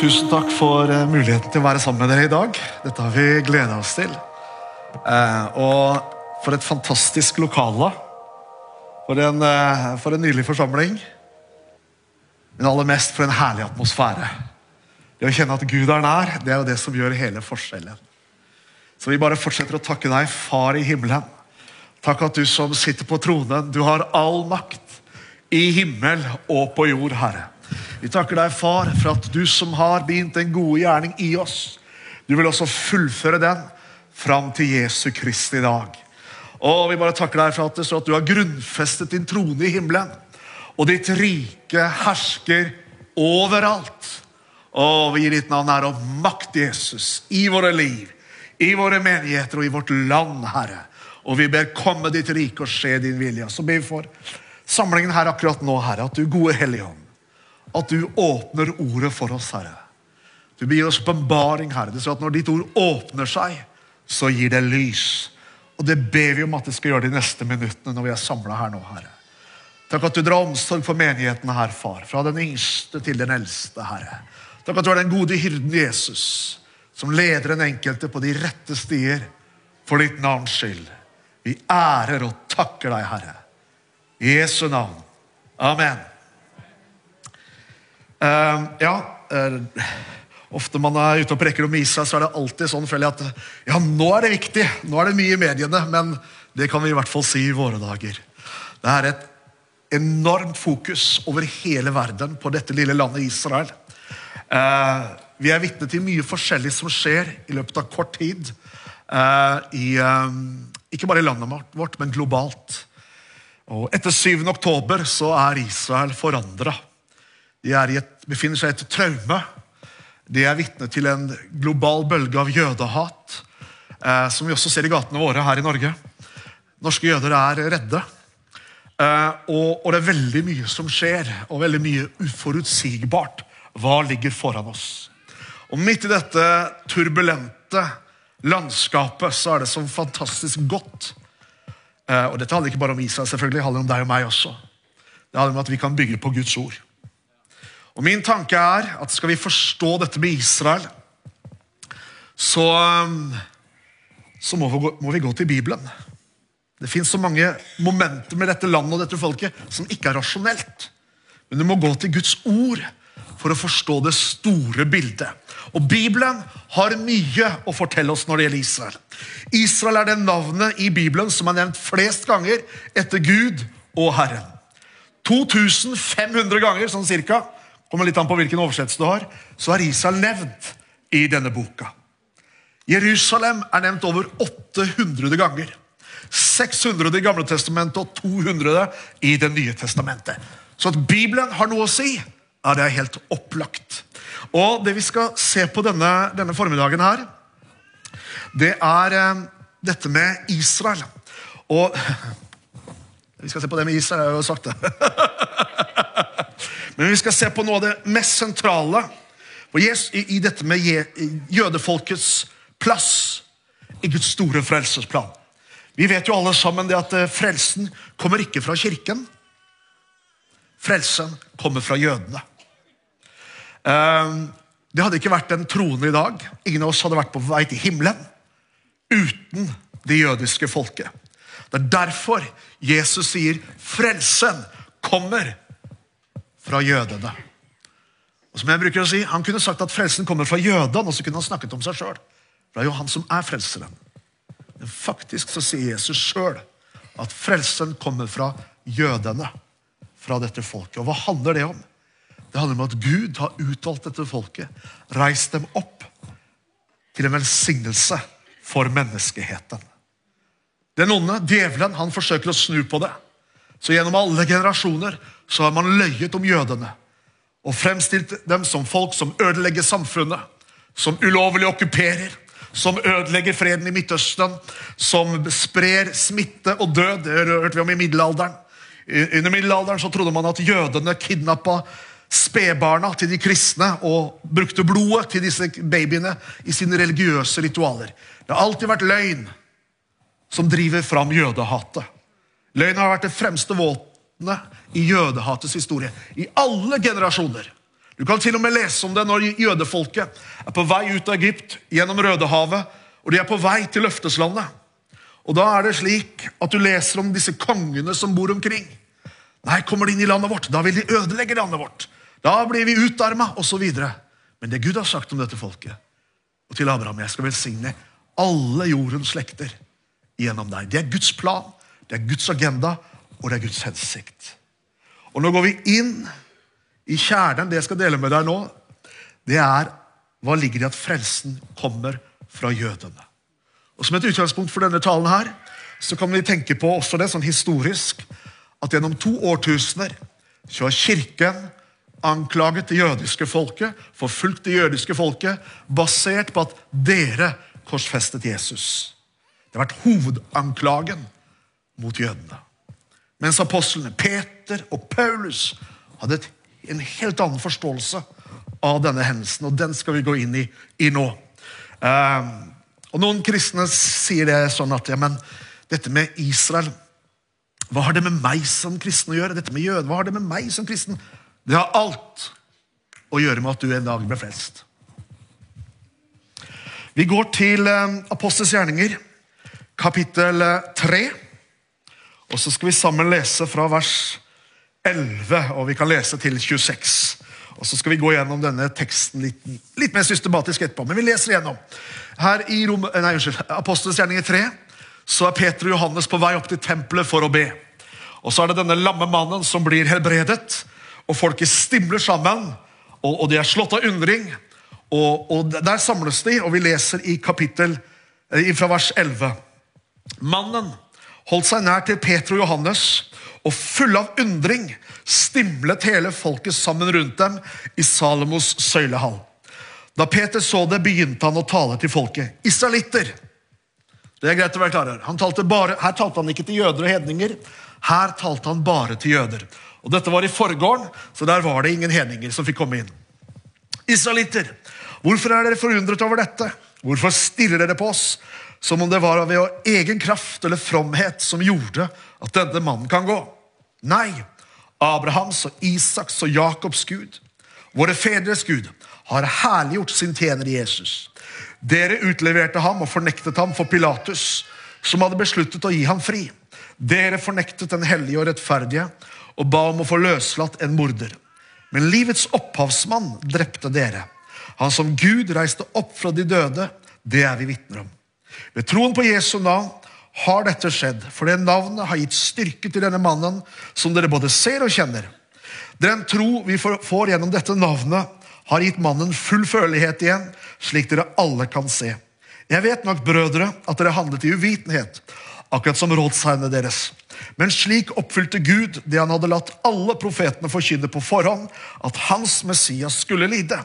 Tusen takk for eh, muligheten til å være sammen med dere i dag. Dette har vi gleda oss til. Eh, og for et fantastisk lokale. For en, eh, for en nydelig forsamling. Men aller mest for en herlig atmosfære. Det å kjenne at Gud er nær, det er jo det som gjør hele forskjellen. Så vi bare fortsetter å takke deg, Far i himmelen. Takk at du som sitter på tronen, du har all makt i himmel og på jord, Herre. Vi takker deg, Far, for at du som har begynt en gode gjerning i oss, du vil også fullføre den fram til Jesu Kristi dag. Og Vi bare takker deg for at det står at du har grunnfestet din trone i himmelen, og ditt rike hersker overalt. Og vi gir ditt navn ære og makt, Jesus, i våre liv, i våre menigheter og i vårt land, Herre. Og vi ber komme ditt rike og skje din vilje. Så ber vi for samlingen her akkurat nå, Herre, at du gode Hellige at du åpner ordet for oss, Herre. Du gir oss åpenbaring, Herre. Det står at når ditt ord åpner seg, så gir det lys. Og det ber vi om at det skal gjøre de neste minuttene når vi er samla her nå, Herre. Takk at du drar omsorg for menighetene her, far. Fra den yngste til den eldste, Herre. Takk at du er den gode hyrden Jesus, som leder den enkelte på de rette stier for ditt navns skyld. Vi ærer og takker deg, Herre. I Jesu navn. Amen. Uh, ja uh, Ofte man er ute og preker om Israel, så er det alltid sånn føler jeg at ja, nå er det viktig, nå er det mye i mediene, men det kan vi i hvert fall si i våre dager. Det er et enormt fokus over hele verden på dette lille landet Israel. Uh, vi er vitne til mye forskjellig som skjer i løpet av kort tid. I, ikke bare i landet vårt, men globalt. Og Etter 7. oktober så er Israel forandra. De et, befinner seg i et traume. De er vitne til en global bølge av jødehat, eh, som vi også ser i gatene våre her i Norge. Norske jøder er redde. Eh, og, og, det er veldig mye som skjer, og veldig mye uforutsigbart. Hva ligger foran oss? Og Midt i dette turbulente landskapet så er det så fantastisk godt. Eh, og Dette handler ikke bare om Israel, selvfølgelig, det handler om deg og meg også. Det handler om at vi kan bygge på Guds ord. Og Min tanke er at skal vi forstå dette med Israel, så, så må, vi gå, må, vi gå, til Bibelen. Det fins så mange momenter med dette landet og dette folket som ikke er rasjonelt. Men du må gå til Guds ord for å forstå det store bildet. Og Bibelen har mye å fortelle oss når det gjelder Israel. Israel er det navnet i Bibelen som er nevnt flest ganger etter Gud og Herren. 2500 ganger, sånn cirka, kommer litt an på hvilken oversettelse du har, så er Israel nevnt i denne boka. Jerusalem er nevnt over 800 ganger. 600 i Gamle testamentet og 200 i Det nye testamentet. Så at Bibelen har noe å si, ja, det er helt opplagt. Og det vi skal se på denne, denne formiddagen her, det er eh, dette med Israel. Og Vi skal se på det med Israel, jeg har jo sagt det. Men vi skal se på noe av det mest sentrale i dette med jødefolkets plass i Guds store frelsesplan. Vi vet jo alle sammen det at eh, frelsen kommer ikke fra kirken. Frelsen kommer fra jødene. Ehm, det hadde ikke vært en troende i dag. Ingen av oss hadde vært på vei til himmelen uten det jødiske folket. Det er derfor Jesus sier frelsen kommer fra jødene. Og som jeg bruker å si, Han kunne sagt at frelsen kommer fra jødene, og så kunne han snakket om seg sjøl. Det er jo han som er frelseren. Men faktisk så sier Jesus sjøl at frelsen kommer fra jødene. Fra dette folket. Og hva handler det om? Det handler om at Gud har utvalgt dette folket, reist dem opp til en velsignelse for menneskeheten. Den onde, djevelen, han forsøker å snu på det. Så gjennom alle generasjoner så har man løyet om jødene og fremstilt dem som folk som ødelegger samfunnet, som ulovlig okkuperer, som ødelegger freden i Midtøsten, som sprer smitte og død. Det hørte vi om i middelalderen. Under middelalderen så trodde man at jødene kidnappa spedbarna til de kristne og brukte blodet til disse babyene i sine religiøse ritualer. Det har alltid vært løgn som driver fram jødehatet. Løgn har vært det fremste våpenet i jødehatets historie. I alle generasjoner. Du kan til og med lese om det når jødefolket er på vei ut av Egypt gjennom Rødehavet, og de er på vei til løfteslandet. Og Da er det slik at du leser om disse kongene som bor omkring. Nei, kommer de inn i landet vårt, da vil de ødelegge landet vårt. Da blir vi utarma, osv. Men det Gud har sagt om dette folket, og til Abraham jeg skal velsigne alle jordens slekter gjennom deg. Det er Guds plan, det er Guds agenda, og det er Guds hensikt. Og Nå går vi inn i kjernen. Det jeg skal dele med deg nå, det er hva ligger i at frelsen kommer fra jødene. Og Som et utgangspunkt for denne talen her, så kan vi tenke på også det sånn historisk at gjennom to årtusener så har Kirken anklaget det jødiske folket, forfulgt det jødiske folket, basert på at dere korsfestet Jesus. Det har vært hovedanklagen mot jødene. Mens apostlene Peter og Paulus hadde en helt annen forståelse av denne hendelsen, og den skal vi gå inn i, i nå. Um, og Noen kristne sier det sånn at ja, men dette med Israel Hva har det med meg som kristen å gjøre? Dette med jøder, hva har det med meg som kristen? Det har alt å gjøre med at du en dag ble frelst. Vi går til um, Apostels gjerninger, kapittel 3. Og så skal vi sammen lese fra vers 11, og vi kan lese til 26. Og Så skal vi gå gjennom denne teksten litt, litt mer systematisk etterpå. Men vi leser igjennom. Her i Rom, nei, unnskyld, Apostelens gjerninger 3 så er Peter og Johannes på vei opp til tempelet for å be. Og Så er det denne lamme mannen som blir helbredet, og folket stimler sammen. Og, og de er slått av undring. Og, og, Der samles de, og vi leser i kapittel eh, fra vers 11. Mannen holdt seg nær til Peter og Johannes, og full av undring stimlet hele folket sammen rundt dem i Salomos søylehall. Da Peter så det, begynte han å tale til folket. Israelitter! Det er greit å være klar her. Her talte han ikke til jøder og hedninger. Her talte han bare til jøder. Og Dette var i forgården, så der var det ingen hedninger som fikk komme inn. Israelitter, hvorfor er dere forundret over dette? Hvorfor stirrer dere på oss som om det var ved egen kraft eller fromhet som gjorde at denne mannen kan gå. Nei, Abrahams og Isaks og Jakobs Gud, våre fedres Gud, har herliggjort sin tjener Jesus. Dere utleverte ham og fornektet ham for Pilatus, som hadde besluttet å gi ham fri. Dere fornektet den hellige og rettferdige og ba om å få løslatt en morder. Men livets opphavsmann drepte dere. Han som Gud reiste opp fra de døde, det er vi vitner om. Ved troen på Jesu navn har dette skjedd, for det navnet har gitt styrke til denne mannen, som dere både ser og kjenner. Den tro vi får gjennom dette navnet, har gitt mannen full følelighet igjen, slik dere alle kan se. Jeg vet nok, brødre, at dere handlet i uvitenhet, akkurat som rådsherrene deres. Men slik oppfylte Gud det han hadde latt alle profetene forkynne på forhånd, at hans Messias skulle lide.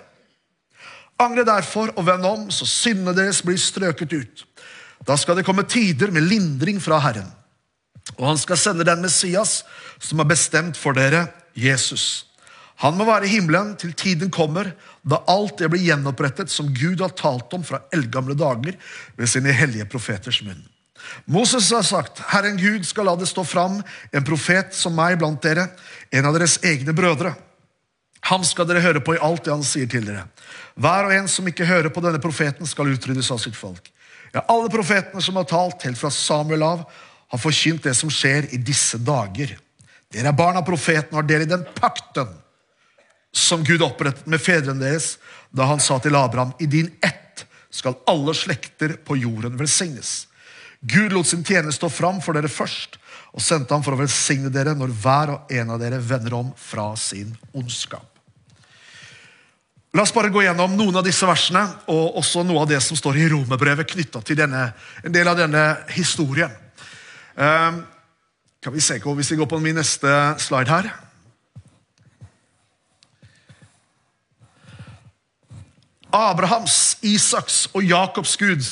Angre derfor og vend om, så syndene deres blir strøket ut. Da skal det komme tider med lindring fra Herren. Og han skal sende den Messias som er bestemt for dere, Jesus. Han må være i himmelen til tiden kommer, da alt det blir gjenopprettet som Gud har talt om fra eldgamle dager ved sine hellige profeters munn. Moses har sagt, Herren Gud skal la det stå fram en profet som meg blant dere, en av deres egne brødre. Ham skal dere høre på i alt det han sier til dere. Hver og en som ikke hører på denne profeten, skal utryddes av sitt folk. Ja, alle profetene som har talt, helt fra Samuel av, har forkynt det som skjer i disse dager. Dere er barn av profeten og har del i den pakten som Gud opprettet med fedrene deres da han sa til Abraham, i din ett skal alle slekter på jorden velsignes. Gud lot sin tjeneste stå fram for dere først, og sendte ham for å velsigne dere når hver og en av dere vender om fra sin ondskap. La oss bare gå gjennom noen av disse versene og også noe av det som står i romerbrevet knytta til denne, en del av denne historien. Um, kan vi se Hvis vi går på min neste slide her Abrahams, Isaks og Jakobs Gud.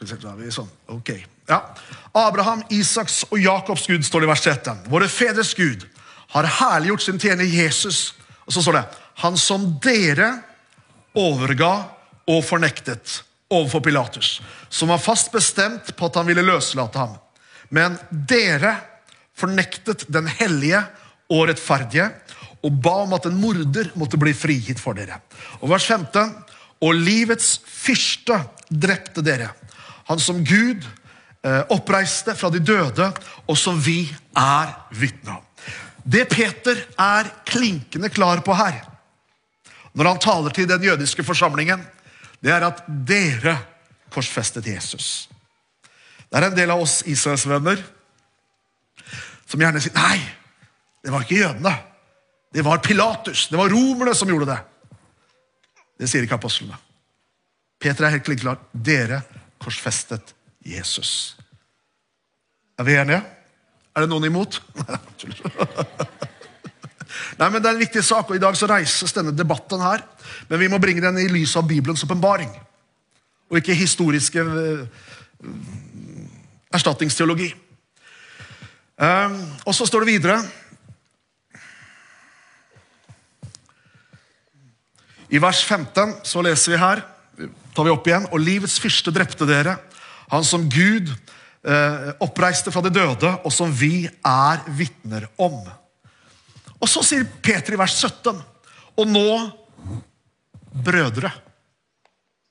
Sånn. Okay. Ja. Abraham, Isaks og Jakobs Gud står det i vers 13. Våre fedres Gud har herliggjort sin tjener Jesus. Og så står det Han som dere overga og fornektet overfor Pilatus, som var fast bestemt på at han ville løslate ham. Men dere fornektet den hellige og rettferdige og ba om at en morder måtte bli frigitt for dere. Og vers 15. Og livets fyrste drepte dere, han som Gud eh, oppreiste fra de døde, og som vi er vitne om. Det Peter er klinkende klar på her, når han taler til den jødiske forsamlingen, det er at dere korsfestet Jesus. Det er en del av oss Israelsvenner som gjerne sier nei, det var ikke jødene. Det var Pilatus, det var romerne som gjorde det. Det sier ikke apostlene. Peter er helt klar. Dere korsfestet Jesus. Er vi enige? Er det noen imot? Nei, men Det er en viktig sak, og i dag så reises denne debatten her. Men vi må bringe den i lys av Bibelens åpenbaring, og ikke historiske uh, erstatningsteologi. Um, og så står det videre I vers 15 så leser vi her, tar vi opp igjen, og livets fyrste drepte dere, han som Gud eh, oppreiste fra de døde, og som vi er vitner om. Og så sier Peter i vers 17, og nå, brødre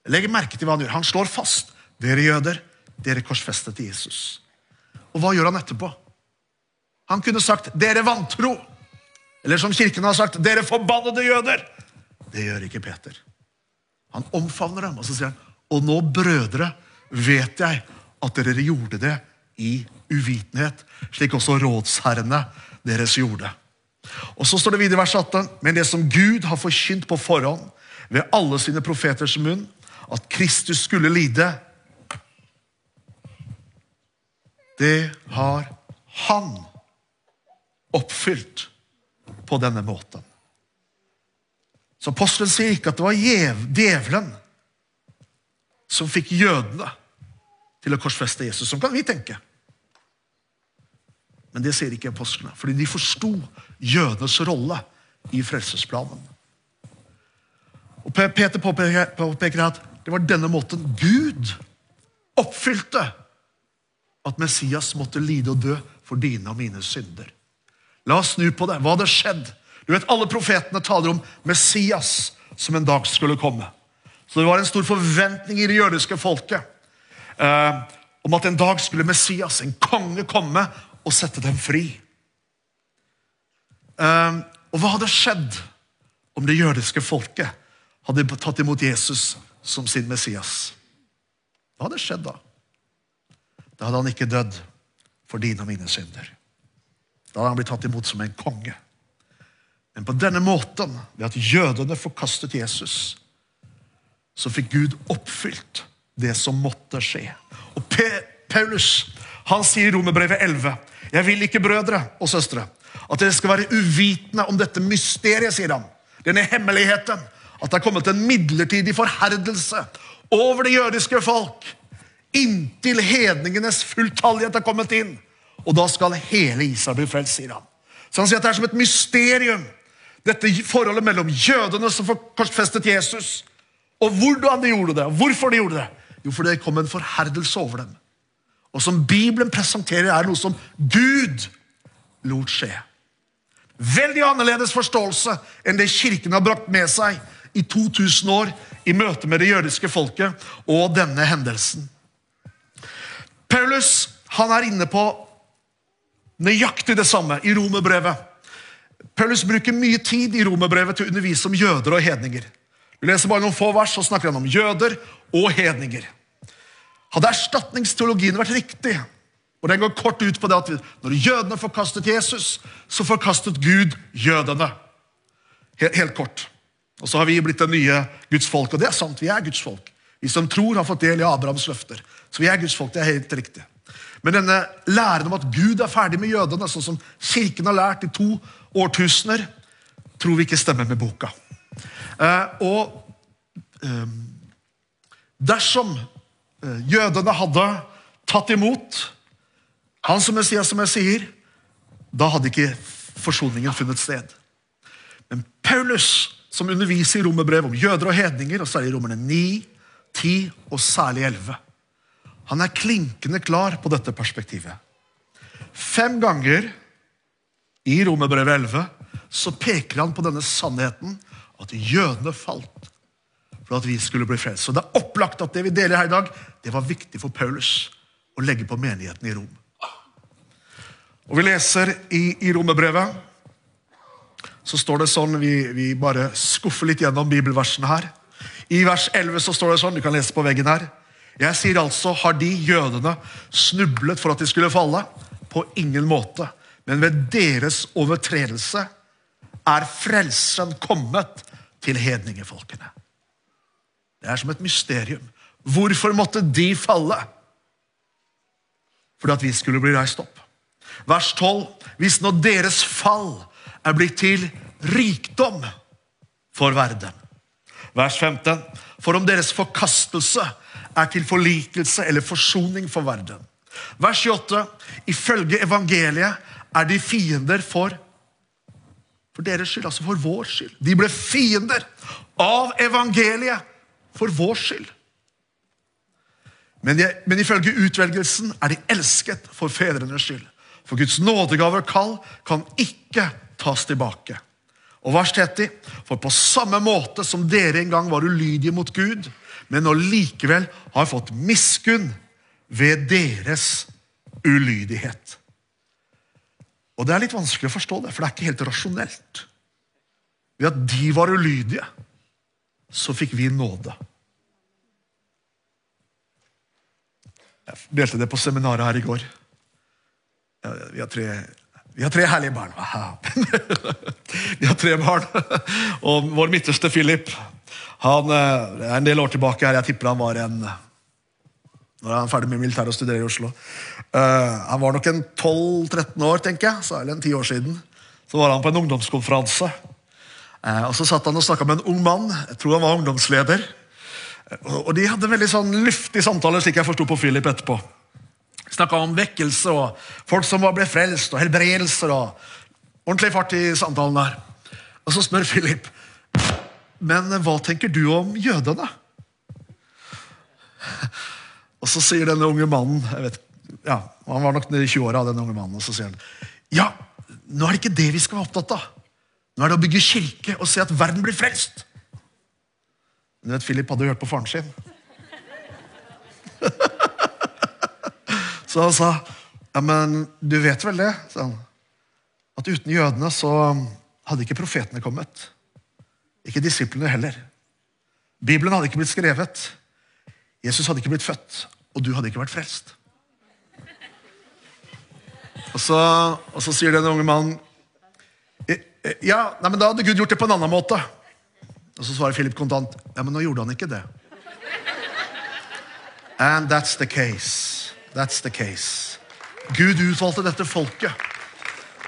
Legg merke til hva han gjør. Han slår fast. Dere jøder, dere korsfestet Jesus. Og hva gjør han etterpå? Han kunne sagt 'dere vantro'. Eller som kirken har sagt 'dere forbannede jøder'. Det gjør ikke Peter. Han omfavner dem, og så sier han, 'Og nå, brødre, vet jeg at dere gjorde det i uvitenhet', slik også rådsherrene deres gjorde. Og Så står det videre i vers 18.: Men det som Gud har forkynt på forhånd ved alle sine profeters munn, at Kristus skulle lide, det har han oppfylt på denne måten. Så apostelen sier ikke at det var djevelen som fikk jødene til å korsfeste Jesus. Sånn kan vi tenke. Men det sier ikke apostlene, fordi de forsto jødenes rolle i frelsesplanen. Og Peter påpeker, at det var denne måten Gud oppfylte at Messias måtte lide og dø for dine og mine synder. La oss snu på det. Hva hadde skjedd? Du vet, Alle profetene taler om Messias som en dag skulle komme. Så det var en stor forventning i det jødiske folket eh, om at en dag skulle Messias, en konge, komme og sette dem fri. Eh, og hva hadde skjedd om det jødiske folket hadde tatt imot Jesus som sin Messias? Hva hadde skjedd da? Da hadde han ikke dødd for dine og mine synder. Da hadde han blitt tatt imot som en konge. Men på denne måten, ved at jødene forkastet Jesus, så fikk Gud oppfylt det som måtte skje. Og Paulus han sier i Romerbrevet 11.: Jeg vil ikke, brødre og søstre, at dere skal være uvitende om dette mysteriet, sier han. Denne hemmeligheten. At det er kommet en midlertidig forherdelse over det jødiske folk. Inntil hedningenes fulltallighet er kommet inn. Og da skal hele Israel bli frelst, sier han. Så han sier at det er som et mysterium, dette forholdet mellom jødene som korsfestet Jesus, og hvordan de gjorde det, og hvorfor de gjorde det. Jo, fordi det kom en forherdelse over dem. Og som Bibelen presenterer, er noe som Gud lot skje. Veldig annerledes forståelse enn det Kirken har brakt med seg i 2000 år i møte med det jødiske folket og denne hendelsen. Paulus han er inne på Nøyaktig det samme i romerbrevet. Paulus bruker mye tid i romerbrevet til å undervise om jøder og hedninger. Vi leser bare noen få vers, så snakker han om jøder og hedninger. Hadde erstatningsteologien vært riktig, og den går kort ut på det at når jødene forkastet Jesus, så forkastet Gud jødene. Helt, kort. Og så har vi blitt det nye Guds folk, og det er sant. Vi er Guds folk. Vi som tror, har fått del i Abrahams løfter. Så vi er Guds folk. Det er helt riktig. Men denne læren om at Gud er ferdig med jødene, sånn som kirken har lært i to årtusener, tror vi ikke stemmer med boka. Eh, og eh, dersom jødene hadde tatt imot han som Messias, som jeg sier, da hadde ikke forsoningen funnet sted. Men Paulus, som underviser i romerbrev om jøder og hedninger, og særlig romerne 9, 10 og særlig 11 han er klinkende klar på dette perspektivet. Fem ganger i Romerbrevet 11 så peker han på denne sannheten at jødene falt for at vi skulle bli frelst. Så det er opplagt at det vi deler her i dag, det var viktig for Paulus å legge på menigheten i Rom. Og Vi leser i, i Romerbrevet så står det sånn vi, vi, bare skuffer litt gjennom bibelversene her. I vers 11 så står det sånn, du kan lese på veggen her. Jeg sier altså, har de jødene snublet for at de skulle falle? På ingen måte. Men ved deres overtredelse er frelsen kommet til hedningefolkene. Det er som et mysterium. Hvorfor måtte de falle? Fordi at vi skulle bli reist opp. Vers 12. Hvis nå deres fall er blitt til rikdom for verden. Vers 15. For om deres forkastelse er til forlikelse eller forsoning for verden. Vers 28. Ifølge evangeliet er de fiender for for deres skyld, altså for vår skyld. De ble fiender av evangeliet for vår skyld. Men, jeg, men, ifølge utvelgelsen er de elsket for fedrenes skyld. For Guds nådegaver og kall kan ikke tas tilbake. Og vers 30. For på samme måte som dere en gang var ulydige mot Gud, men nå likevel har fått miskunn ved deres ulydighet. Og Det er litt vanskelig å forstå, det, for det er ikke helt rasjonelt. Ved at de var ulydige, så fikk vi nåde. Jeg delte det på seminaret her i går. Vi har tre, vi har tre herlige barn. vi har tre barn. Og vår midterste Philip han eh, er en del år tilbake her. Jeg tipper han var en når han er ferdig med militæret og studerer i Oslo. Uh, han var nok en 12-13 år, tenker jeg, så, eller en 10 år siden. Så var han på en ungdomskonferanse. Uh, og Så satt han og snakka med en ung mann. Jeg tror han var ungdomsleder. Og De hadde en veldig sånn luftig samtale, slik jeg forsto på Philip etterpå. Snakka om vekkelse og folk som ble frelst, og helbredelser. og Ordentlig fart i samtalen der. Og Så spør Philip men hva tenker du om jødene? Og så sier denne unge mannen jeg vet, ja, Han var nok i 20-åra, den unge mannen. Og så sier han ja, nå er det ikke det vi skal være opptatt av. Nå er det å bygge kirke og se at verden blir frelst. Du vet, Philip hadde hørt på faren sin. så han sa ja, men du vet vel det, sa han, at uten jødene så hadde ikke profetene kommet. Ikke disiplene heller. Bibelen hadde ikke blitt skrevet. Jesus hadde ikke blitt født, og du hadde ikke vært frelst. Og så, og så sier den unge mannen ja, nei, men da hadde Gud gjort det på en annen måte. Og Så svarer Philip kontant ja, men nå gjorde han ikke det. And that's the case. That's the case. Gud utvalgte dette folket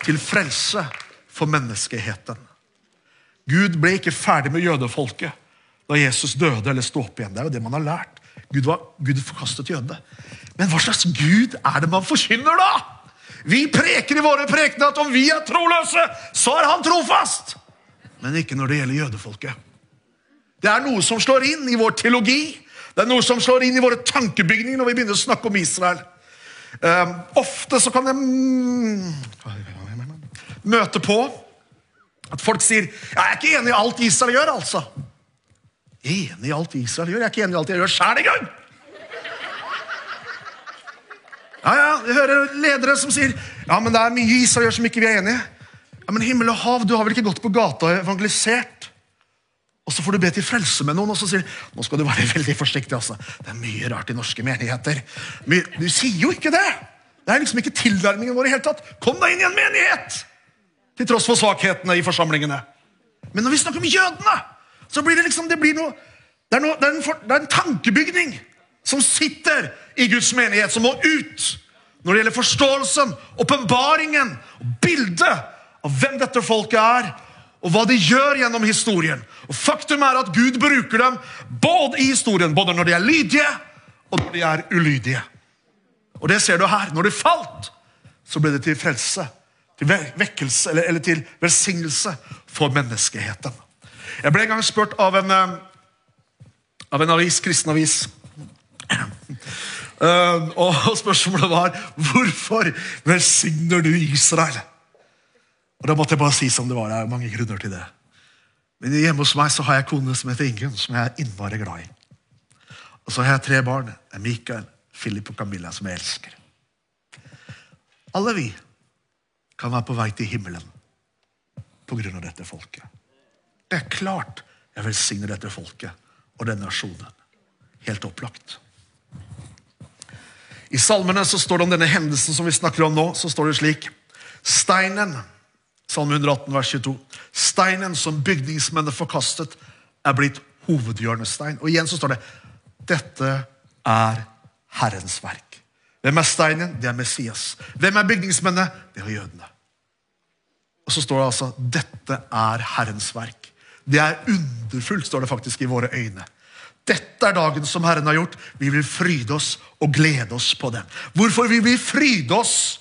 til frelse for menneskeheten. Gud ble ikke ferdig med jødefolket da Jesus døde eller sto opp igjen. Det er jo det man har lært. Gud, var, Gud forkastet jøde. Men hva slags Gud er det man forkynner, da? Vi preker i våre prekener at om vi er troløse, så er han trofast! Men ikke når det gjelder jødefolket. Det er noe som slår inn i vår teologi. Det er noe som slår inn i våre tankebygninger når vi begynner å snakke om Israel. Um, ofte så kan jeg møte på at folk sier 'Jeg er ikke enig i alt Israel gjør', altså. Enig i alt Israel gjør? Jeg er ikke enig i alt jeg gjør sjæl engang! Ja, ja, jeg hører ledere som sier ja, men det er mye Israel gjør som ikke vi er enige. Ja, Men himmel og hav, du har vel ikke gått på gata og evangelisert? Og så får du be til frelse med noen, og så sier nå skal du være veldig forsiktig. altså. Det er mye rart i norske menigheter. du sier jo ikke det! Det er liksom ikke tilnærmingen vår i hele tatt. Kom deg inn i en menighet! Til tross for svakhetene i forsamlingene. Men når vi snakker om jødene, så blir det liksom det blir noe, det er, noe, det er, en, for, det er en tankebygning som sitter i Guds menighet, som må ut når det gjelder forståelsen, åpenbaringen, bildet av hvem dette folket er, og hva de gjør gjennom historien. Og Faktum er at Gud bruker dem både i historien, både når de er lydige, og når de er ulydige. Og det ser du her. Når de falt, så ble det til frelse, til vekkelse eller, eller til velsignelse for menneskeheten. Jeg ble en gang spurt av en, eh, av en avis, kristen avis uh, og spørsmålet var hvorfor velsigner du Israel? Og Da måtte jeg bare si som det var. Det er mange grunner til det. Men hjemme hos meg så har jeg kone som heter Ingunn, som jeg er innmari glad i. Og så har jeg tre barn. Er Mikael, Philip og Camilla, som jeg elsker. Alle vi kan være på vei til himmelen på grunn av dette folket. Det er klart jeg velsigner dette folket og denne nasjonen. Helt opplagt. I salmene så står det om denne hendelsen som vi snakker om nå. så står det slik Steinen Salme 118, vers 22. Steinen som bygningsmennene forkastet, er blitt hovedhjørnestein. Og igjen så står det dette er Herrens verk. Hvem er steinen? Det er Messias. Hvem er bygningsmennene? Det er jødene. Og så står det altså dette er Herrens verk. Det er underfullt, står det faktisk i våre øyne. Dette er dagen som Herren har gjort. Vi vil fryde oss og glede oss på den. Hvorfor vil vi fryde oss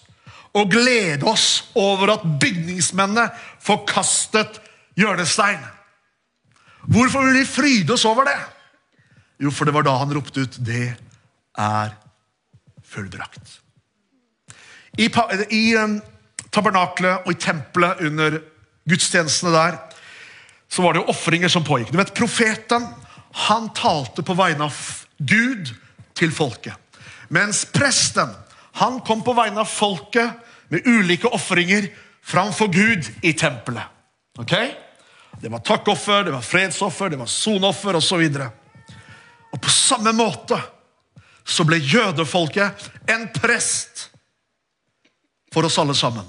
og glede oss over at bygningsmennene forkastet hjørnestein. Hvorfor vil vi fryde oss over det? Jo, for det var da han ropte ut 'Det er fullbrakt'. I, i um, tabernaklet og i tempelet under gudstjenestene der så var det jo ofringer som pågikk. Du vet, Profeten han talte på vegne av Gud til folket. Mens presten han kom på vegne av folket med ulike ofringer framfor Gud i tempelet. Ok? Det var takkoffer, det var fredsoffer, det var sonoffer osv. Og, og på samme måte så ble jødefolket en prest for oss alle sammen.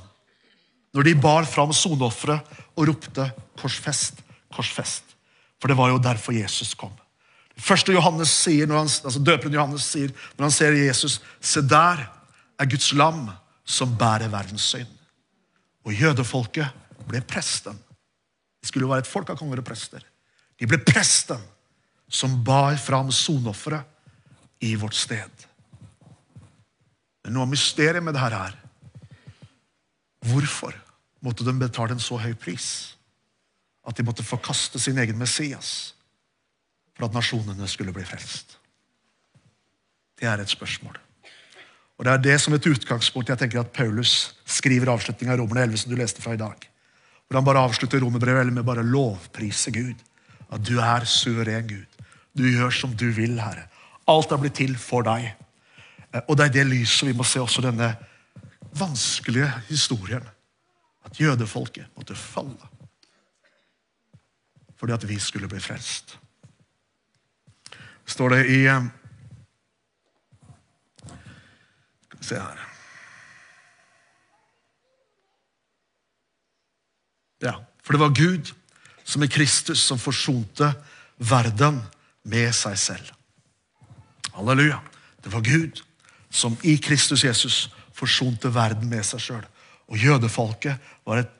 Når de bar fram soneofferet og ropte 'korsfest, korsfest'. For det var jo derfor Jesus kom. Det første Johannes sier, når han, altså Døperen Johannes sier når han ser Jesus, 'Se der er Guds lam' som bærer verdens synd. Og jødefolket ble presten. De skulle være et folk av konger og prester. De ble presten som bar fram sonofferet i vårt sted. Men noe av mysteriet med dette er Hvorfor måtte de betale en så høy pris? At de måtte forkaste sin egen Messias for at nasjonene skulle bli frelst? Det er et spørsmål. Og Det er det som et utgangspunkt jeg tenker at Paulus skriver avslutninga av Romerne 11, som du leste fra i dag. Hvor han bare avslutter romerbrevet med bare lovprise Gud. At du er suveren Gud. Du gjør som du vil, Herre. Alt er blitt til for deg. Og det er det lyset vi må se også denne vanskelige historien. At jødefolket måtte falle fordi at vi skulle bli frelst. Står det i Skal vi Se her. Ja, for det var Gud som i Kristus som forsonte verden med seg selv. Halleluja. Det var Gud som i Kristus Jesus forsonte verden med seg sjøl. Og jødefolket var et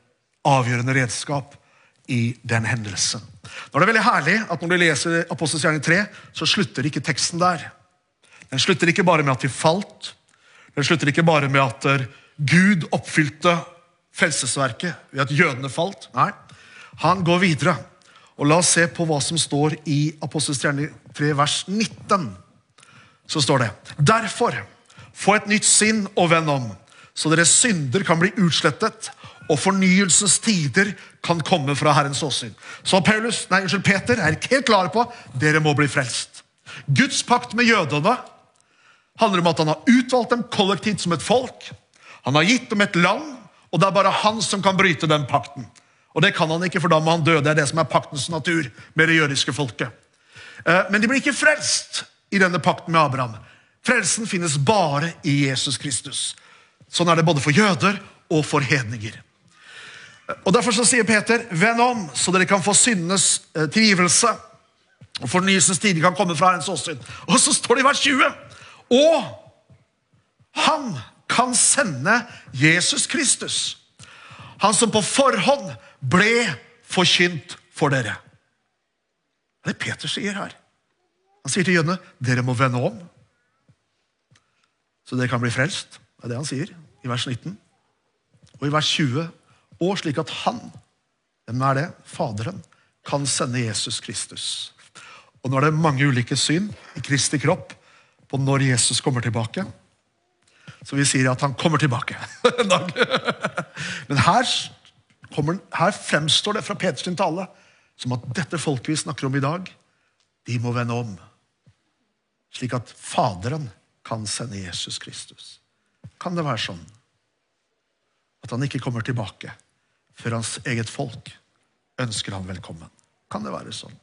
avgjørende redskap i den hendelsen. Nå er det veldig herlig at Når du leser Apostels gjerning 3, så slutter ikke teksten der. Den slutter ikke bare med at de falt, Den slutter ikke bare med at eh, Gud oppfylte frelsesverket ved at jødene falt. Nei, han går videre. Og La oss se på hva som står i Apostels 3, vers 19. Så står det Derfor, få et nytt sinn og vend om, så deres synder kan bli utslettet, og fornyelsens tider kan komme fra Herrens åsyn. Så Paulus, nei, unnskyld, Peter er helt klar på dere må bli frelst. Guds pakt med jødene handler om at han har utvalgt dem kollektivt som et folk. Han har gitt dem et land, og det er bare han som kan bryte den pakten. Og det kan han ikke, for da må han dø. Det er det som er paktens natur med det jødiske folket. Eh, men de blir ikke frelst i denne pakten med Abraham. Frelsen finnes bare i Jesus Kristus. Sånn er det både for jøder og for hedninger. Og Derfor så sier Peter, venn om, så dere kan få syndenes eh, tilgivelse. Og fornyelsens tid kan komme fra Herrens åsyn. Og så står det i vers 20 og han kan sende Jesus Kristus. Han som på forhånd ble forkynt for dere. Det er det Peter sier her. Han sier til jødene dere må vende om, så dere kan bli frelst. Det er det han sier i vers 19. Og i vers 20 og slik at han, hvem er det? Faderen, kan sende Jesus Kristus. Og Nå er det mange ulike syn i Kristi kropp på når Jesus kommer tilbake. Så vi sier at han kommer tilbake en dag. Men her kommer, her fremstår det fra Peters tale som at dette folket vi snakker om i dag, de må vende om. Slik at Faderen kan sende Jesus Kristus. Kan det være sånn at han ikke kommer tilbake før hans eget folk ønsker han velkommen? Kan det være sånn?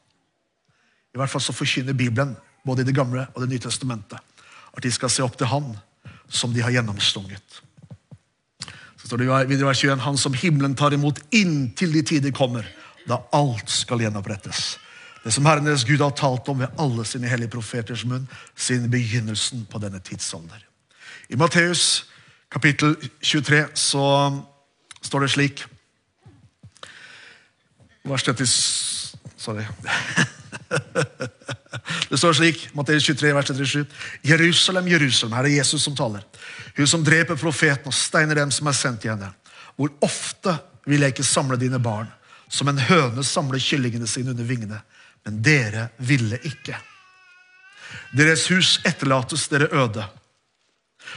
I hvert fall så forkynner Bibelen, både i Det gamle og Det nye testamentet, at de skal se opp til Han som de har gjennomstunget. Så står det videre i vers 21, Han som himmelen tar imot inntil de tider kommer, da alt skal gjenopprettes. Det som Herren deres Gud har talt om ved alle sine hellige profeters munn, siden begynnelsen på denne tidsalder. I Matteus kapittel 23 så står det slik Vers 30 Sorry. Det står slik, Matteus 23, vers 37. Jerusalem, Jerusalem, her er Jesus som taler. Hun som dreper profeten og steiner dem som er sendt til henne. Hvor ofte vil jeg ikke samle dine barn, som en høne samler kyllingene sine under vingene. Men dere ville ikke. Deres hus etterlates dere øde.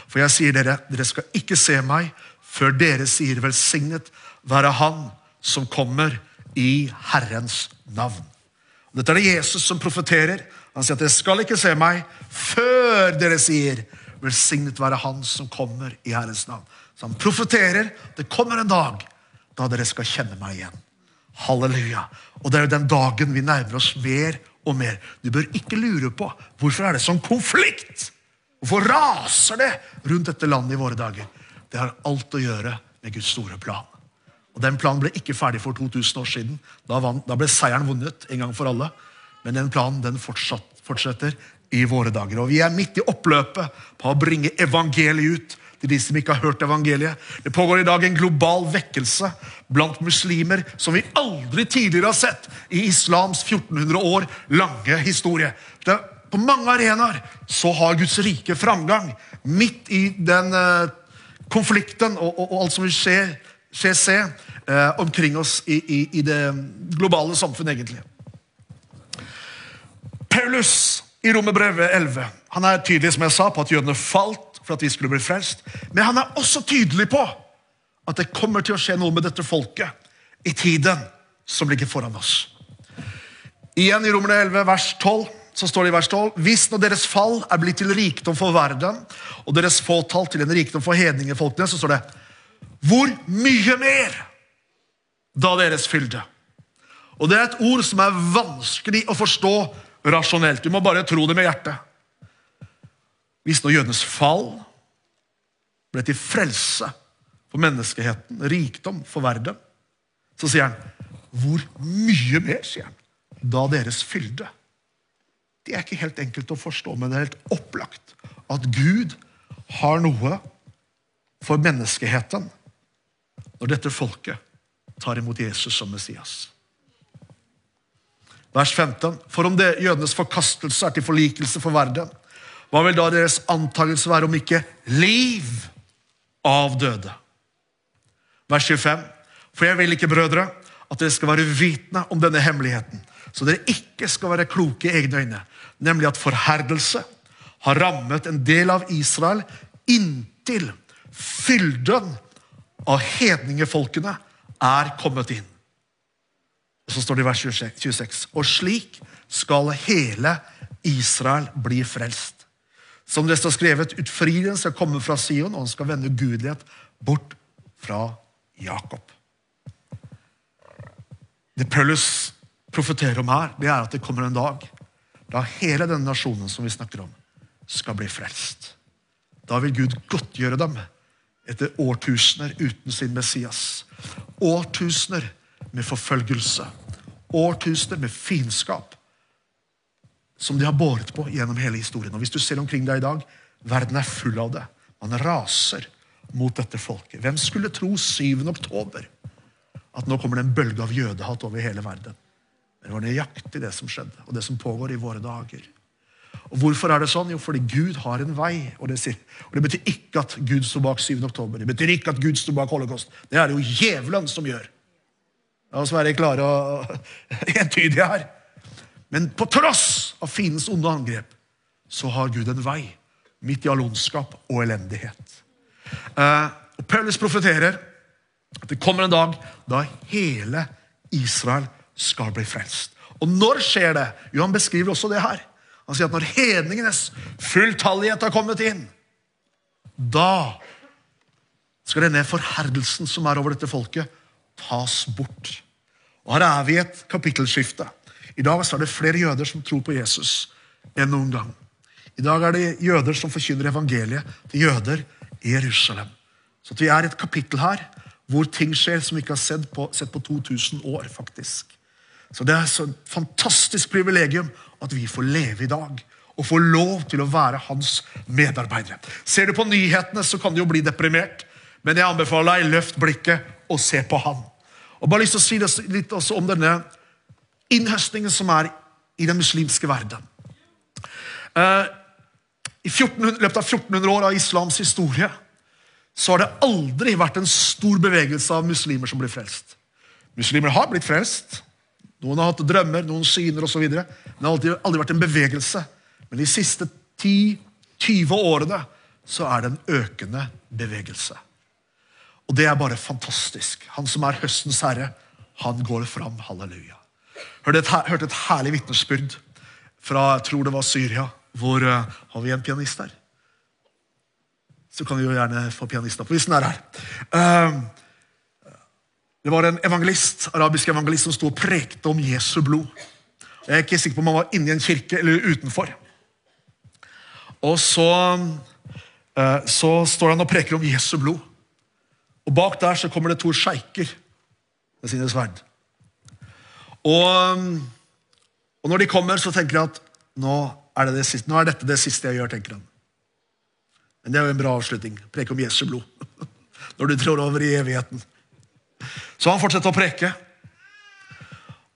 For jeg sier dere, dere skal ikke se meg før dere sier velsignet være Han som kommer i Herrens navn. Dette er det Jesus som profeterer. Han sier at dere skal ikke se meg før dere sier velsignet være Han som kommer i Herrens navn. Så han profeterer. Det kommer en dag da dere skal kjenne meg igjen. Halleluja. Og det er jo den dagen vi nærmer oss mer og mer. Du bør ikke lure på hvorfor er det sånn konflikt. Hvorfor raser det rundt dette landet i våre dager? Det har alt å gjøre med Guds store plan. Og Den planen ble ikke ferdig for 2000 år siden. Da, vant, da ble seieren vunnet en gang for alle. Men den planen den fortsatt, fortsetter i våre dager. Og Vi er midt i oppløpet på å bringe evangeliet ut til de som ikke har hørt evangeliet. Det pågår i dag en global vekkelse blant muslimer som vi aldri tidligere har sett i islams 1400 år lange historie. Det, på mange arenaer så har Guds rike framgang. Midt i den uh, konflikten og, og, og, alt som vil skje, skje se uh, omkring oss i, i, i det globale samfunnet, egentlig. Paulus i Romerbrevet 11 han er tydelig som jeg sa, på at jødene falt for at vi skulle bli frelst. Men han er også tydelig på at det kommer til å skje noe med dette folket i tiden som ligger foran oss. Igjen i Romerne 11, vers 12, så står det i vers 12.: Hvis når deres fall er blitt til rikdom for verden, og deres fåtall til en rikdom for hedningefolkene, så står det hvor mye mer da deres fylde? Og Det er et ord som er vanskelig å forstå rasjonelt. Du må bare tro det med hjertet. Hvis nå jødenes fall ble til frelse for menneskeheten, rikdom for verden, så sier han hvor mye mer, sier han, da deres fylde. Det er ikke helt enkelt å forstå, men det er helt opplagt at Gud har noe for menneskeheten når dette folket tar imot Jesus som Messias. Vers 15. For om det jødenes forkastelse er til forlikelse for verden, hva vil da deres antakelse være om ikke liv av døde? Vers 25. For jeg vil ikke, brødre, at dere skal være uvitende om denne hemmeligheten, så dere ikke skal være kloke i egne øyne, nemlig at forherdelse har rammet en del av Israel inntil fylden av hedningefolkene er kommet inn. Og Så står det i vers 26.: Og slik skal hele Israel bli frelst. Som det står skrevet, utfrieren skal komme fra Sion, og han skal vende gudelighet bort fra Jakob. Det Paulus profeterer om her, det er at det kommer en dag da hele denne nasjonen som vi snakker om, skal bli frelst. Da vil Gud godtgjøre dem etter årtusener uten sin Messias. Årtusener med forfølgelse. Årtusener med fiendskap som de har båret på gjennom hele historien. Og Hvis du ser omkring deg i dag, verden er full av det. Man raser mot dette folket. Hvem skulle tro 7. oktober at nå kommer det en bølge av jødehat over hele verden? Det var nøyaktig det som skjedde, og det som pågår i våre dager. Og Hvorfor er det sånn? Jo, fordi Gud har en vei. Og det, og det betyr ikke at Gud sto bak 7. oktober. Det betyr ikke at Gud sto bak holocaust. Det er det jo djevelen som gjør. La oss være klare og entydige her. Men på tross av fiendens onde angrep så har Gud en vei midt i all ondskap og elendighet. Uh, og Paulus profeterer At det kommer en dag da hele Israel skal bli frelst. Og når skjer det? Jo, Han beskriver også det her. Han sier at når hedningenes fulltallighet har kommet inn, da skal denne forherdelsen som er over dette folket, tas bort. Og Her er vi i et kapittelskifte. I dag er det flere jøder som tror på Jesus enn noen gang. I dag er det jøder som forkynner evangeliet til jøder i Jerusalem. Så vi er i et kapittel her hvor ting skjer som vi ikke har sett på, sett på 2000 år. faktisk. Så Det er så fantastisk privilegium at vi får leve i dag og får lov til å være hans medarbeidere. Ser du på nyhetene, så kan du jo bli deprimert, men jeg anbefaler deg løft blikket og se på han. Og bare lyst til å si litt også om denne innhøstningen som er i den muslimske verden. Uh, I løpet av 1400 år av islams historie så har det aldri vært en stor bevegelse av muslimer som blir frelst. Muslimer har blitt frelst. Noen har hatt drømmer, noen syner osv. Men det har aldri, aldri vært en bevegelse. Men de siste 10-20 årene så er det en økende bevegelse. Og det er bare fantastisk. Han som er høstens herre, han går fram. Halleluja. Hørte et, hørte et herlig vitnesbyrd fra jeg tror det var Syria. Hvor uh, Har vi en pianist her? Så kan vi jo gjerne få pianisten opp hvis den er her. Uh, det var en evangelist, arabisk evangelist som sto og prekte om Jesu blod. Jeg er ikke sikker på om han var inni en kirke eller utenfor. Og så, uh, så står han og preker om Jesu blod. Og Bak der så kommer det to sjeiker med sine sverd. Og, og, når de kommer, så tenker jeg at nå er, det det siste, nå er dette det siste jeg gjør. tenker han. Men det er jo en bra avslutning. Preke om Jesu blod. Når du trår over i evigheten. Så han fortsetter å preke.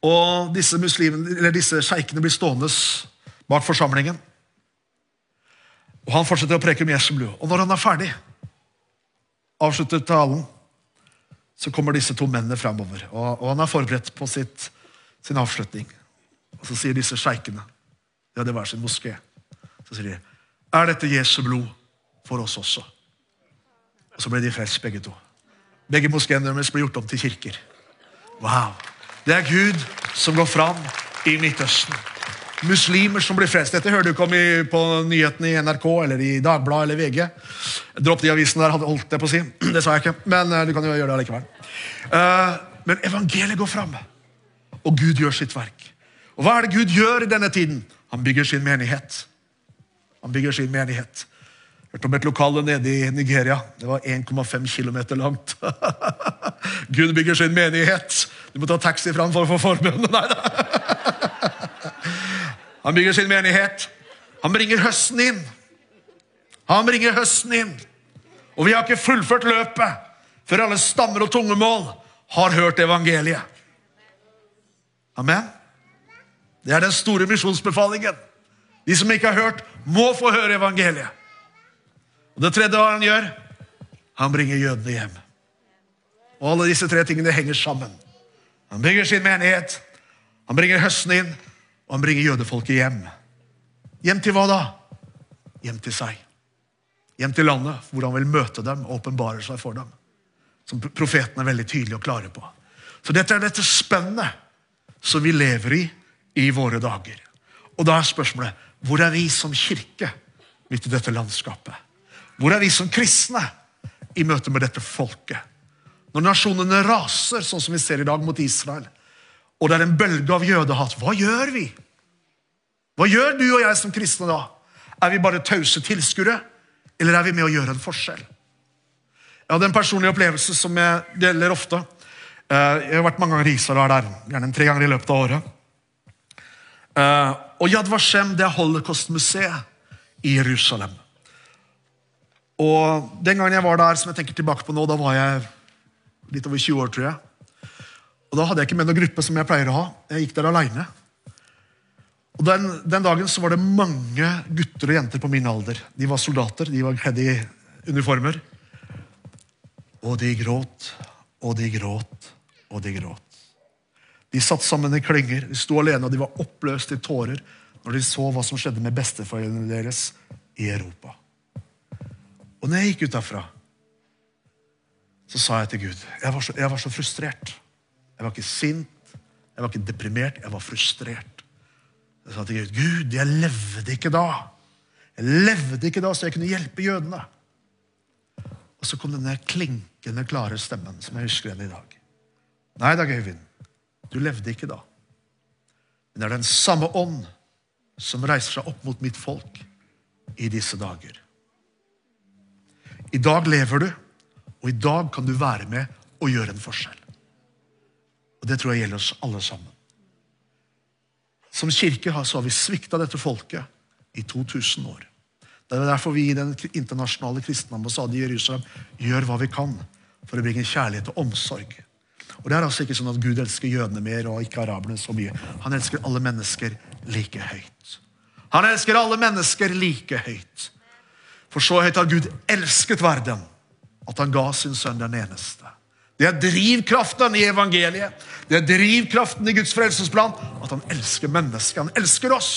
Og disse, disse sjeikene blir stående bak forsamlingen. Og Han fortsetter å preke om Jesu blod. Og når han er ferdig, avslutter talen, så kommer disse to mennene framover. Og, og, han er forberedt på sitt, sin avslutning. Og Så sier disse sjeikene De hadde hver sin moské. Så sier de Er dette Jesu blod for oss også? Og Så ble de frelst, begge to. Begge moskeene deres ble gjort om til kirker. Wow. Det er Gud som går fram i Midtøsten. Muslimer som blir frelst. Dette hører du ikke om i, på nyhetene i NRK eller i Dagbladet eller VG. Dropp de avisene der, hadde holdt det på å si. Det sa jeg ikke, men uh, du kan jo gjøre det allikevel. Uh, men evangeliet går fram, og Gud gjør sitt verk. Og hva er det Gud gjør i denne tiden? Han bygger sin menighet. Han bygger sin menighet. Hørte om et lokale nede i Nigeria. Det var 1,5 km langt. Gud bygger sin menighet. Du må ta taxi fram for å få forbønn. Nei da. Han bygger sin menighet. Han bringer høsten inn. Han bringer høsten inn. Og vi har ikke fullført løpet før alle stammer og tungemål har hørt evangeliet. Amen. Det er den store misjonsbefalingen. De som ikke har hørt, må få høre evangeliet. Og Det tredje han gjør, han bringer jødene hjem. Og Alle disse tre tingene henger sammen. Han bygger sin menighet, han bringer høsten inn, og han bringer jødefolket hjem. Hjem til hva da? Hjem til seg. Hjem til landet, hvor han vil møte dem og åpenbare seg for dem. Som profeten er veldig tydelig og klare på. Så dette er dette spennet som vi lever i i våre dager. Og da er spørsmålet hvor er vi som kirke midt i dette landskapet? Hvor er vi som kristne i møte med dette folket? Når nasjonene raser, sånn som vi ser i dag mot Israel, og det er en bølge av jødehat, hva gjør vi? Hva gjør du og jeg som kristne da? Er vi bare tause tilskuere, eller er vi med å gjøre en forskjell? Jeg hadde en personlig opplevelse som jeg deler ofte. Eh, jeg har vært mange ganger i Israel, der, gjerne tre ganger i løpet av året. Eh, og Yad Vashem det er Holocaust-museet i Jerusalem. Og Den gangen jeg var der, som jeg tenker tilbake på nå, da var jeg litt over 20 år, tror jeg. Og Da hadde jeg ikke med noen gruppe som jeg pleier å ha. Jeg gikk der aleine. Og den, den, dagen så var det mange gutter og jenter på min alder. De var soldater, de var kledd i uniformer. Og de gråt, og de gråt, og de gråt. De satt sammen i klynger, de sto alene, og de var oppløst i tårer når de så hva som skjedde med besteforeldrene deres i Europa. Og når jeg gikk ut derfra, så sa jeg til Gud jeg var, så, jeg var så frustrert. Jeg var ikke sint, jeg var ikke deprimert, jeg var frustrert. Jeg sa til Gud Gud, jeg levde ikke da. Jeg levde ikke da så jeg kunne hjelpe jødene. Og så kom denne klinkende klare stemmen som jeg husker den i dag. Nei da, Gøyvind. Du levde ikke da. Men det er den samme ånd som reiser seg opp mot mitt folk i disse dager. I dag lever du, og i dag kan du være med og gjøre en forskjell. Og Det tror jeg gjelder oss alle sammen. Som kirke så har vi svikta dette folket i 2000 år. Det er derfor vi i Den internasjonale kristne ambassade i Jerusalem gjør hva vi kan for å bringe kjærlighet og omsorg. Og Det er altså ikke sånn at Gud elsker jødene mer og ikke araberne så mye. Han elsker alle mennesker like høyt. Han elsker alle mennesker like høyt. For så høyt har Gud elsket verden at han ga sin sønn den eneste. Det er drivkraften i evangeliet. Det er drivkraften i Guds frelsesplan. At han elsker mennesket. Han elsker oss.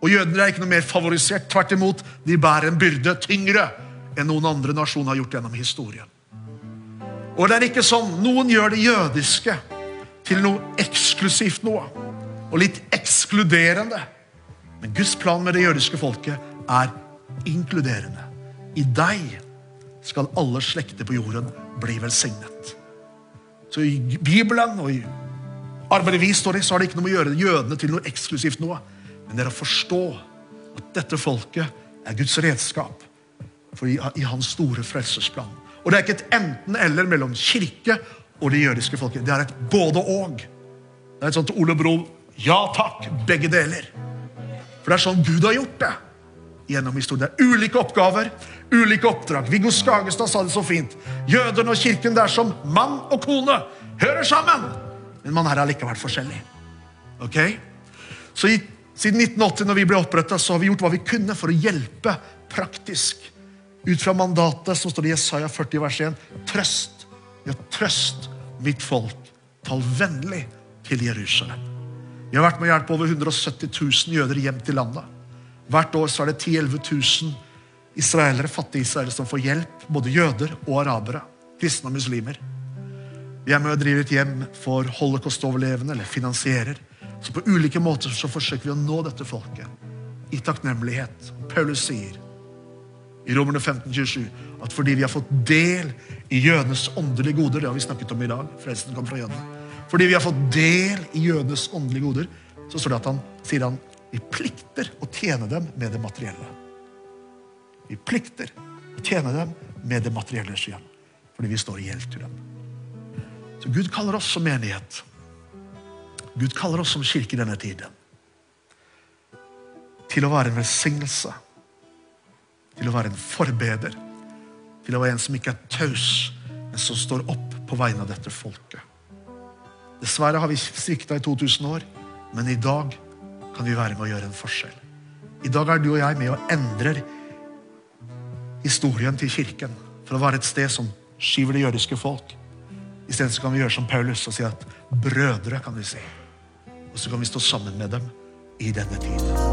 Og jødene er ikke noe mer favorisert. Tvert imot, de bærer en byrde tyngre enn noen andre nasjoner har gjort gjennom historien. Og det er ikke sånn Noen gjør det jødiske til noe eksklusivt noe. Og litt ekskluderende. Men Guds plan med det jødiske folket er inkluderende. I deg skal alle slekter på jorden bli velsignet. Så i Bibelen og i arbeidet vi står i, så har det ikke noe å gjøre jødene til noe eksklusivt noe. Men det er å forstå at dette folket er Guds redskap i, i hans store frelsesplan. Og det er ikke et enten-eller mellom kirke og det jødiske folket. Det er et både-og. Det er et sånt Ole Bro ja takk, begge deler. For det er sånn Gud har gjort det gjennom historien. Det er ulike oppgaver, ulike oppdrag. Viggo Skagestad sa det så fint. Jødene og kirken det er som mann og kone. Hører sammen, men man er allikevel forskjellig. Ok? Så i, Siden 1980, når vi ble oppretta, har vi gjort hva vi kunne for å hjelpe praktisk. Ut fra mandatet som står i Jesaja 40, vers 1. Trøst, ja, trøst mitt folk. Tal vennlig til Jerusalem. Vi har vært med å hjelpe over 170 000 jøder hjem til landet. Hvert år så er det 10 000-11 000 israelere, fattige israelere som får hjelp. Både jøder og arabere. Kristne og muslimer. Er og driver et hjem for holocaust-overlevende, eller finansierer. Så på ulike måter så forsøker vi å nå dette folket i takknemlighet. Paulus sier i Romerne 15, 27, at fordi vi har fått del i jødenes åndelige goder Det har vi snakket om i dag. Frelsen kom fra jødene. Fordi vi har fått del i jødenes åndelige goder, så står det at han sier han vi plikter å tjene dem med det materielle. Vi plikter å tjene dem med det materielle, sier. Fordi vi står i gjeld til dem. Så Gud kaller oss som menighet. Gud kaller oss som kirke i denne tiden. Til å være en velsignelse. Til å være en forbeder. Til å være en som ikke er taus, men som står opp på vegne av dette folket. Dessverre har vi svikta i 2000 år, men i dag kan vi være med å gjøre en forskjell. I dag er du og jeg med og endrer historien til kirken for å være et sted som skyver det jødiske folk. Isteden kan vi gjøre som Paulus og si at brødre, kan vi si. Og så kan vi stå sammen med dem i denne tiden.